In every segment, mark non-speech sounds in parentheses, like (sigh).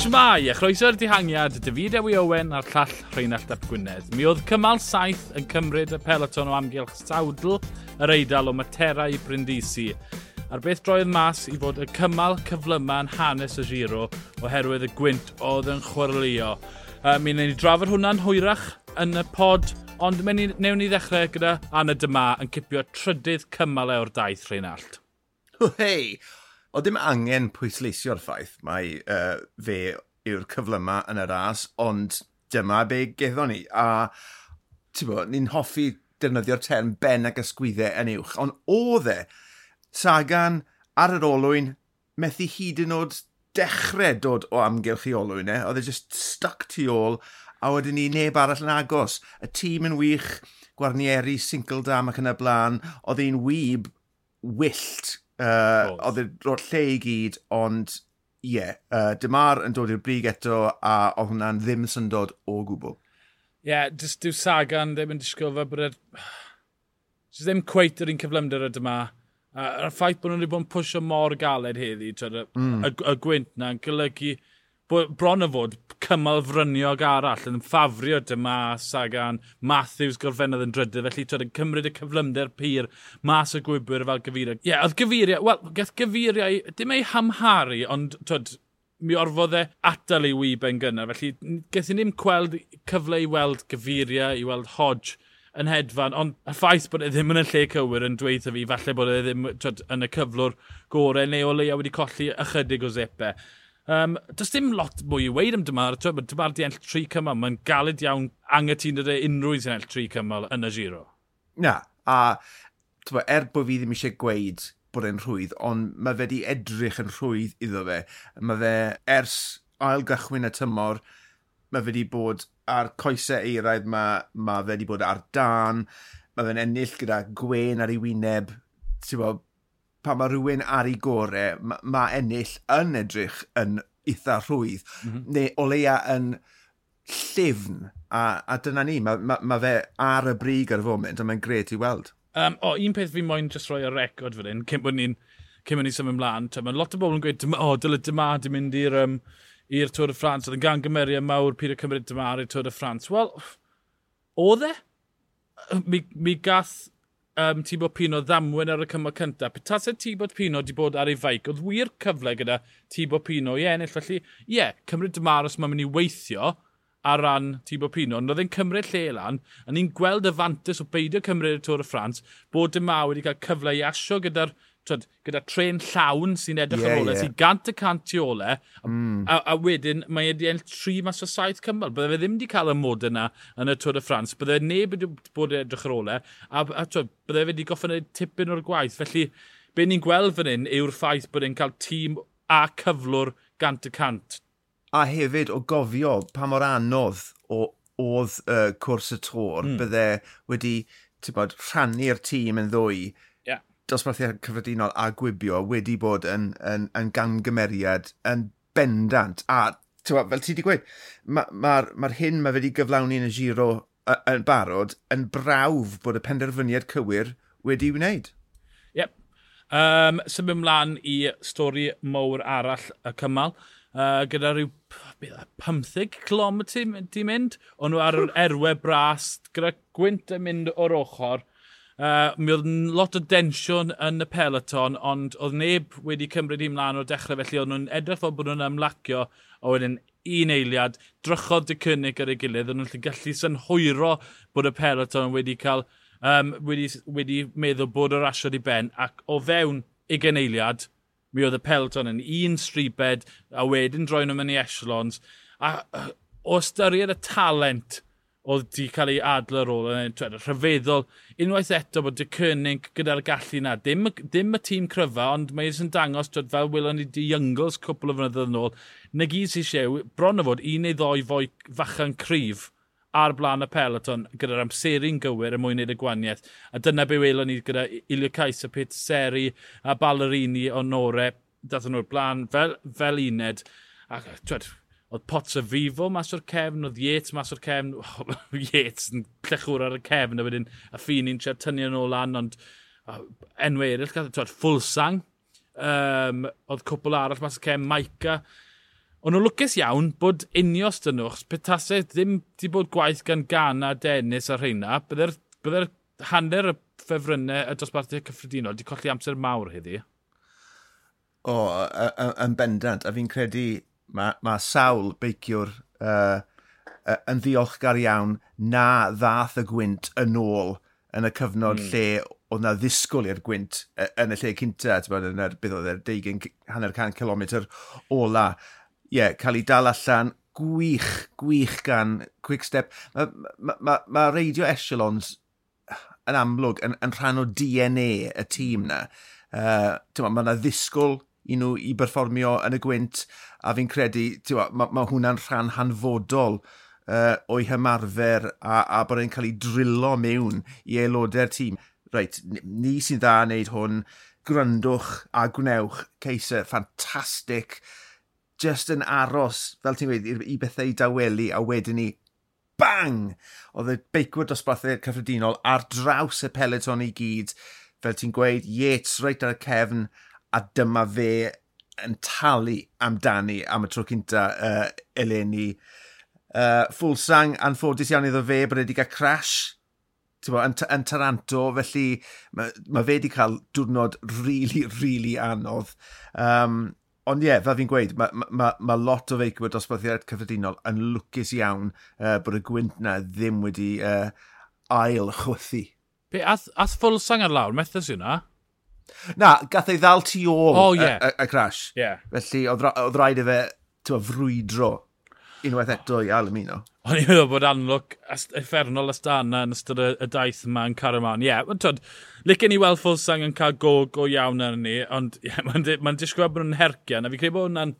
Shmai, a chroeso'r dihangiad, David Ewi Owen a'r llall Rheinald Ap Gwynedd. Mi oedd cymal saith yn cymryd y peloton o amgylch sawdl yr eidal o Matera i Brindisi. A'r beth droedd mas i fod y cymal cyflyma yn hanes y giro oherwydd y gwynt oedd yn chwaraelio. Uh, mi wneud ni drafod hwnna'n hwyrach yn y pod, ond mewn ni, newn ni ddechrau gyda Anna Dyma yn cipio trydydd cymal e o'r daith Rheinald. Hei! o dim angen pwysleisio'r ffaith mae uh, fe yw'r cyflyma yn y ras, ond dyma be geddon ni. A ni'n hoffi defnyddio'r term ben ac ysgwyddau yn uwch, ond oedd e Sagan ar yr olwyn methu hyd yn oed dechrau dod o amgylch i olwyn e. Oedd e just stuck tu ôl a wedyn ni neb arall yn agos. Y tîm yn wych, Gwarnieri, Sinkeldam ac yn y blaen, oedd e'n wyb wyllt Uh, oedd yr o'r lle i gyd, ond ie, yeah, uh, dymar yn dod i'r brig eto a oedd hwnna'n ddim syndod o gwbl. Ie, yeah, dyw Sagan ddim yn disgwyl fe bod e'r... Dys ddim cweit yr un cyflymder y dyma. Uh, a'r ffaith bod nhw'n wedi bod yn pwysio mor galed heddi, twyd, mm. y, y, y gwynt na, yn golygu bron o fod cymal fryniog arall yn ffafrio dyma Sagan, Matthews gorfennodd yn drydydd, felly twyd yn cymryd y cyflymder pyr mas o gwybwyr fel gyfeiriau. Ie, yeah, oedd gyfeiriau, wel, gath gyfeiriau, dim ei hamharu, ond twyd, mi orfodd e atal ei wyb yn gynnar, felly gath i ddim gweld cyfle i weld gyfeiriau, i weld Hodge yn hedfan, ond y ffaith bod e ddim yn y lle cywir yn dweud fi, falle bod e ddim twyd, yn y cyflwr gorau neu o leia wedi colli ychydig o zepau. Um, does dim lot mwy i weid am dymar. Dymar di enll tri cymal. Mae'n galed iawn angytun ydy unrhyw sy'n enll tri cymal yn y giro. Na, a tywa, er bod fi ddim eisiau gweud bod e'n rhwydd, ond mae fe di edrych yn rhwydd iddo fe. Mae fe ers ail gychwyn y tymor, mae fe di bod ar coesau eiraidd, mae, mae fe di bod ar dan, mae fe'n ennill gyda gwen ar ei wyneb, ti'n pan mae rhywun ar ei gorau, mae ma ennill yn edrych yn eitha rhwydd, mm -hmm. neu o leia yn llifn, a, a dyna ni, mae ma, ma fe ar y brig ar y foment, a mae'n gret i weld. Um, o, un peth fi moyn jyst rhoi ar record fan hyn, cyn bod ni'n cyn bod ni'n symud ymlaen, mae lot o bobl yn gweud, o, dyle dyma di mynd i'r um, i'r Tôr y Ffrans, oedd yn gan gymeriad mawr pyr y cymryd dyma ar y Tôr y Ffrans. Wel, oedd e? Mi, mi gath um, Tibod Pino ddamwen ar y cymal cyntaf. Petasau Tibod Pino wedi bod ar ei feic, oedd wir cyfle gyda Tibod Pino i ennill. Felly, ie, yeah, cymryd dymaros mae'n mynd i weithio ar ran Tibod Pino, ond oedd e'n cymryd lle lan, a ni'n gweld y fantus o beidio cymryd y Tôr y Ffrans, bod dyma wedi cael cyfle i asio gyda'r twyd, gyda tren llawn sy'n edrych yeah, ar ôl, yeah. sy'n gant y cant tu ole, mm. a, a, wedyn mae wedi ennill tri mas o saith cymal. Bydde fe ddim wedi cael y mod yna yn y Tôr de France. Bydde neb wedi bod edrych ar ôl e, a, a twyd, bydde fe wedi goffon tipyn o'r gwaith. Felly, be ni'n gweld fan hyn yw'r ffaith bod e'n cael tîm a cyflwr gant y cant. A hefyd o gofio pa mor anodd o, oedd uh, cwrs y tor, mm. bydde wedi bod, rhannu'r tîm yn ddwy dosbarthiau cyffredinol a gwibio wedi bod yn, yn, yn gangymeriad yn bendant. A tywa, fel ti wedi gweud, mae'r ma, ma, ma hyn mae wedi gyflawni yn y giro yn barod yn brawf bod y penderfyniad cywir wedi'i wneud. Yep. Um, symud ymlaen i stori mowr arall y cymal. Uh, gyda rhyw 15 km di mynd. O'n nhw ar yr erwe bras gyda gwynt yn mynd o'r ochr. Uh, mi oedd lot o densiwn yn y peloton, ond oedd neb wedi cymryd i mlaen o'r dechrau, felly oedd nhw'n edrych fel bod nhw'n ymlacio, o wedyn un eiliad, drychodd dy cynnig ar ei gilydd, oedd nhw'n gallu synhwyro bod y peloton wedi cael um, wedi, wedi meddwl bod yr asio i ben, ac o fewn ugen eiliad, mi oedd y peloton yn un stribed, a wedyn droi nhw'n mynd i echelons, a o ystyried y talent oedd di cael ei adl ar ôl yn rhyfeddol. Unwaith eto bod y Cynnig gyda'r gallu na, dim, dim y tîm cryfa, ond mae yn dangos twed, fel wylon ni di Youngles cwpl o fynyddoedd yn ôl, na gyd sy'n siew, bron o fod un neu ddoi fwy fachan cryf ar blaen y peloton gyda'r amseru'n gywir er mwyn wneud y gwaniaeth. A dyna be welon ni gyda Ilio Cais y Pit Seri a Ballerini o Nore, Dath nhw'r blaen fel, fel uned. Ac, twed, Oedd Pots o Fifo mas o'r cefn, oedd Yates mas o'r cefn. (laughs) Yates yn llechwr ar y cefn, a wedyn a ffin i'n siarad tynnu yn ôl lan, ond enwe eraill, gath e, twad, Fulsang. Um, oedd cwpl arall mas o'r cefn, Maica. Ond nhw'n lwcus iawn bod unios dyn nhw, achos petasau ddim wedi bod gwaith gan Gana, Dennis a rheina, bydde'r bydde hanner y ffefrynnau y dosbarthiau cyffredinol wedi colli amser mawr heddi. O, yn bendant, a fi'n credu mae, ma sawl beiciwr uh, yn ddiolchgar iawn na ddath y gwynt yn ôl yn y cyfnod mm. lle oedd na ddisgwyl i'r gwynt yn y lle cynta, yn yr bydd oedd e, yr 20 hanner can kilometr ola. Ie, yeah, cael ei dal allan, gwych, gwych gan Quick Step. Mae ma, ma, ma Radio Echelons yn amlwg yn, yn rhan o DNA y tîm na. Uh, Mae yna ddisgwyl i nhw i berfformio yn y gwynt a fi'n credu, mae ma hwnna'n rhan hanfodol uh, o'i hymarfer a, a bod e'n cael ei drilo mewn i aelodau'r tîm. Reit, ni sy'n dda yn hwn, gryndwch a gwnewch, ceisau, ffantastig, just yn aros, fel ti'n gweud, i bethau i dawelu a wedyn ni bang! Oedd y beicwyr dosbarthau cyffredinol ar draws y peleton i gyd. Fel ti'n gweud, Yates reit ar y cefn, a dyma fe yn talu amdani am y tro cynta uh, eleni. Uh, Fulsang, anffodus iawn iddo fe bod wedi cael crash bo, yn, yn Taranto, felly mae, ma fe wedi cael diwrnod really, really anodd. Um, ond ie, yeah, fel fi'n gweud, mae ma, ma, ma lot o feicwyr dosbarthiad cyffredinol yn lwcus iawn uh, bod y gwynt na ddim wedi uh, ail chwythu. Be, ath, ath sang ar lawr, methes yna? Na, gath ei ddal tu ôl oh, yeah. y, y, y crash. Yeah. Felly, oedd rhaid i fe frwydro unwaith eto i Alamino. O'n i'n meddwl bod anlwg effernol ystana yn ystod y, y daith yma yn Caraman. Ie, yeah, twyd, licen i weld Fulsang yn cael go go iawn ar ni, ond yeah, (laughs) mae'n ma disgwyl bod nhw'n hergian, a fi credu bod hwnna'n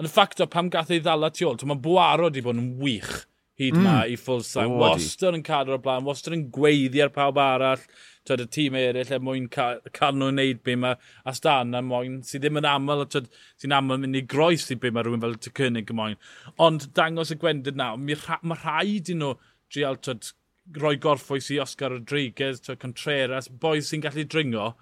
yn y ffacto pam gath ei ddala tu ôl. Mae'n Bwaro wedi bod yn wych hyd mm. ma i Fulsang. Wastad yn cadw o'r blaen, wastad yn gweiddi ar pawb arall twyd, y tîm eraill er mwyn cael, cael nhw'n neud be mae Astana moyn, sydd ddim yn aml, sy'n aml mynd i groes i be mae rhywun fel Tycynnig y moyn. Ond dangos y gwendid na, mae rhaid i nhw drial twyd, roi gorffwys i Oscar Rodriguez, twyd, Contreras, boes sy'n gallu dringo,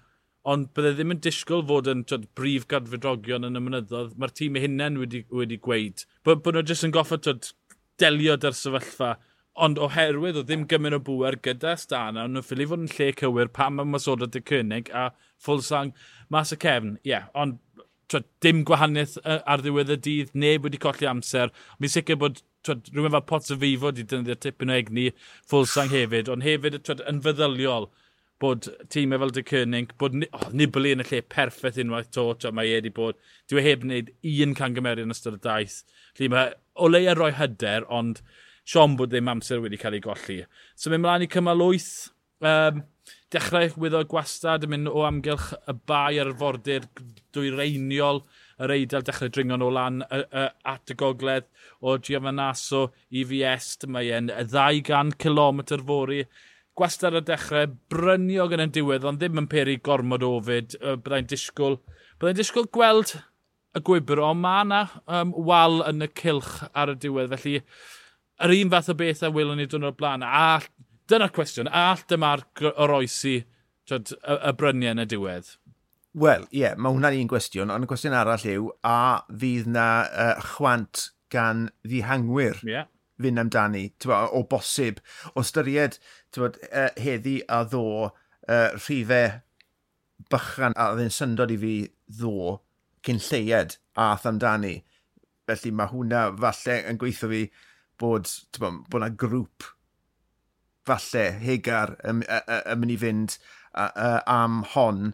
ond bydde ddim yn disgwyl fod yn twyd, brif gadfydrogion yn y mynyddodd. Mae'r tîm eu hunain wedi, wedi gweud. Bod nhw jyst yn goffa twyd, delio dy'r sefyllfa Ond oherwydd o ddim gymryd o bwer gyda Stana, ond nhw'n ffili fod yn lle cywir pam mae Masoda dy cynnig a Fulsang mas y cefn. Ie, yeah, ond twyd, dim gwahaniaeth ar ddiwedd y dydd, neb wedi colli amser. Mi'n sicr bod twyd, rhywun fel Pots y Fifo wedi dynnu tipyn o egni Fulsang hefyd, ond hefyd twyd, yn feddyliol bod tîmau fel dy cynnig, bod oh, Nibli yn y lle perffaith unwaith to, twyd, mae e wedi bod, dwi e heb wneud un cangymeriad yn ystod y daith. Lly mae o leia roi hyder, ond Siom bod ddim amser wedi cael ei golli. So mynd mlaen i cymal 8, um, dechrau wyddo gwastad yn mynd o amgylch y bai ar y fordir dwyreiniol yr eidl dechrau dringon o lan y, y, at y gogledd o Giovanasso i Fiest. Mae e'n 200 km fori. Gwastad ar y dechrau, bryniog yn y diwedd, ond ddim yn peri gormod ofyd. Byddai'n disgwyl, byddai'n disgwyl gweld y gwybr, ond mae yna um, wal yn y cilch ar y diwedd. Felly, yr un fath o beth a wylwn ni dyn o'r blaen. A dyna'r cwestiwn, a dyma'r oroesi y, y bryniau yn y diwedd? Wel, ie, yeah, mae hwnna'n un gwestiwn, ond y cwestiwn arall yw, a fydd na uh, chwant gan ddihangwyr yeah. fynd amdani, tywa, o bosib, o styried tywa, uh, heddi a ddo uh, rhifau bychan a ddyn syndod i fi ddo cyn lleied a amdani. Felly mae hwnna falle yn gweithio fi bod, bod, bod na grŵp falle hegar yn yn, mynd i fynd a, a, am hon,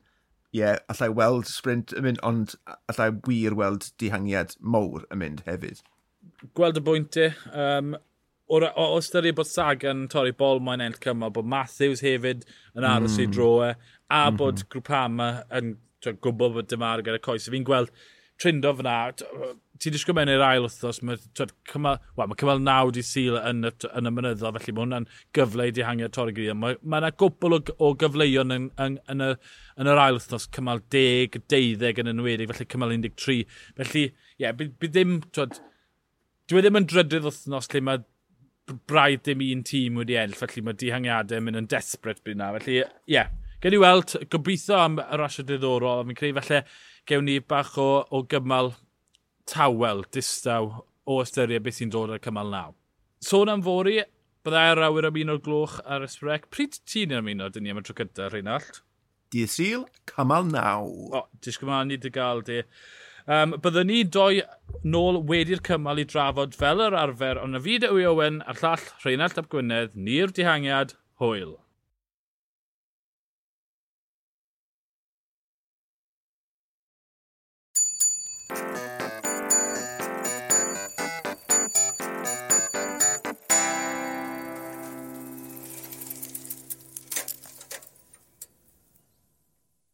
ie, yeah, allai weld sprint yn mynd, ond allai wir weld dihangiad mowr yn mynd hefyd. Gweld y bwyntiau, um, e, o, o, o ystyried bod Sagan torri bol mae'n enll cymal, bod Matthews hefyd yn aros mm. i droe, a mm -hmm. bod Grwpama yn gwybod bod dyma ar gyda coes. Fi'n gweld trindo fyna. Ti'n disgwyl mewn i'r ail wrthos, mae cymal, well, mae cymal naw di syl yn y, yn y mynyddo, felly mae hwnna'n gyfle i dihangio torri gyd. Mae yna gwbl o, o gyfleuon yn, yn, yn, y, yn yr ail wrthos, cymal 10, 12 yn enwedig, felly cymal 13. Felly, ie, yeah, bydd by ddim, twyd, dwi e ddim yn drydydd wrthnos lle mae braidd dim un tîm wedi enll, felly mae dihangiadau yn mynd yn desbryd bryd yna. Felly, ie, yeah. gen i weld, gobeithio am y rasio diddorol, a fi'n credu falle gewn ni bach o, o gymal tawel, distaw, o ystyried beth sy'n dod ar cymal naw. Sôn am fori, byddai ar awyr am un o'r gloch ar ysbrec. Pryd ti'n ymuno, dyn ni am y tro cyntaf, Reinald? Dydd Sil, cymal naw. O, disgwyl ma'n ni dy gael di. Um, byddwn ni doi nôl wedi'r cymal i drafod fel yr arfer, ond na fi dy Owen a'r llall Reinald Ap Gwynedd, ni'r dihangiad, hwyl.